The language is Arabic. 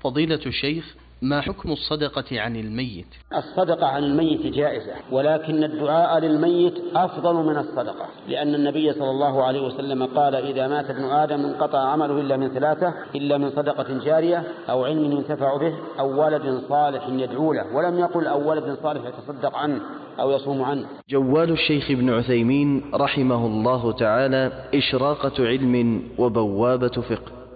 فضيلة الشيخ ما حكم الصدقة عن الميت؟ الصدقة عن الميت جائزة ولكن الدعاء للميت أفضل من الصدقة لأن النبي صلى الله عليه وسلم قال إذا مات ابن آدم انقطع عمله إلا من ثلاثة إلا من صدقة جارية أو علم ينتفع به أو ولد صالح يدعو له ولم يقل أو ولد صالح يتصدق عنه أو يصوم عنه. جوال الشيخ ابن عثيمين رحمه الله تعالى إشراقة علم وبوابة فقه.